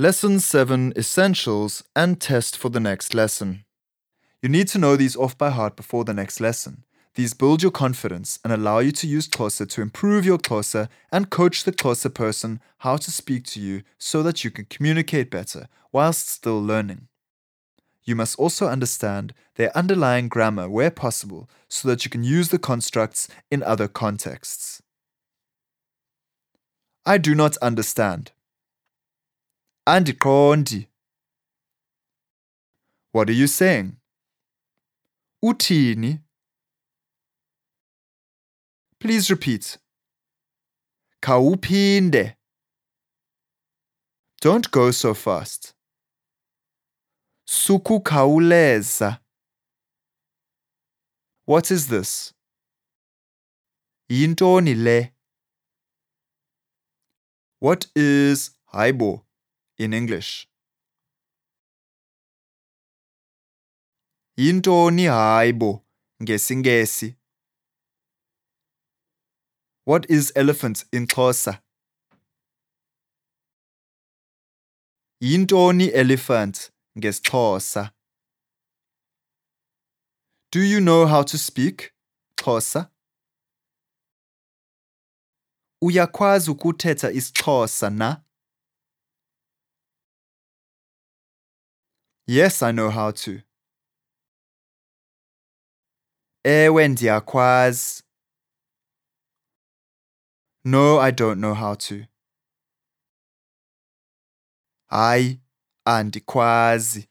Lesson 7 Essentials and Test for the next lesson. You need to know these off by heart before the next lesson. These build your confidence and allow you to use Xhosa to improve your Xhosa and coach the Xhosa person how to speak to you so that you can communicate better whilst still learning. You must also understand their underlying grammar where possible so that you can use the constructs in other contexts. I do not understand. Andiqondi. What are you saying? Uthini? Please repeat. Khawuphinde. Don't go so fast. Sukukhawuleza. What is this? Yintoni le? What is hayibo in English? Yintoni hayibo ngesingesi? What is elephant in Xhosa? Yintoni elephant ngesixhosa? Do you know how to speak Xhosa? Uyakwazi ukuthetha isiXhosa na? Yes, I know how to. Eh, Ewe ndiyakwazi. No, I don't know how to. Hayi, andikwazi.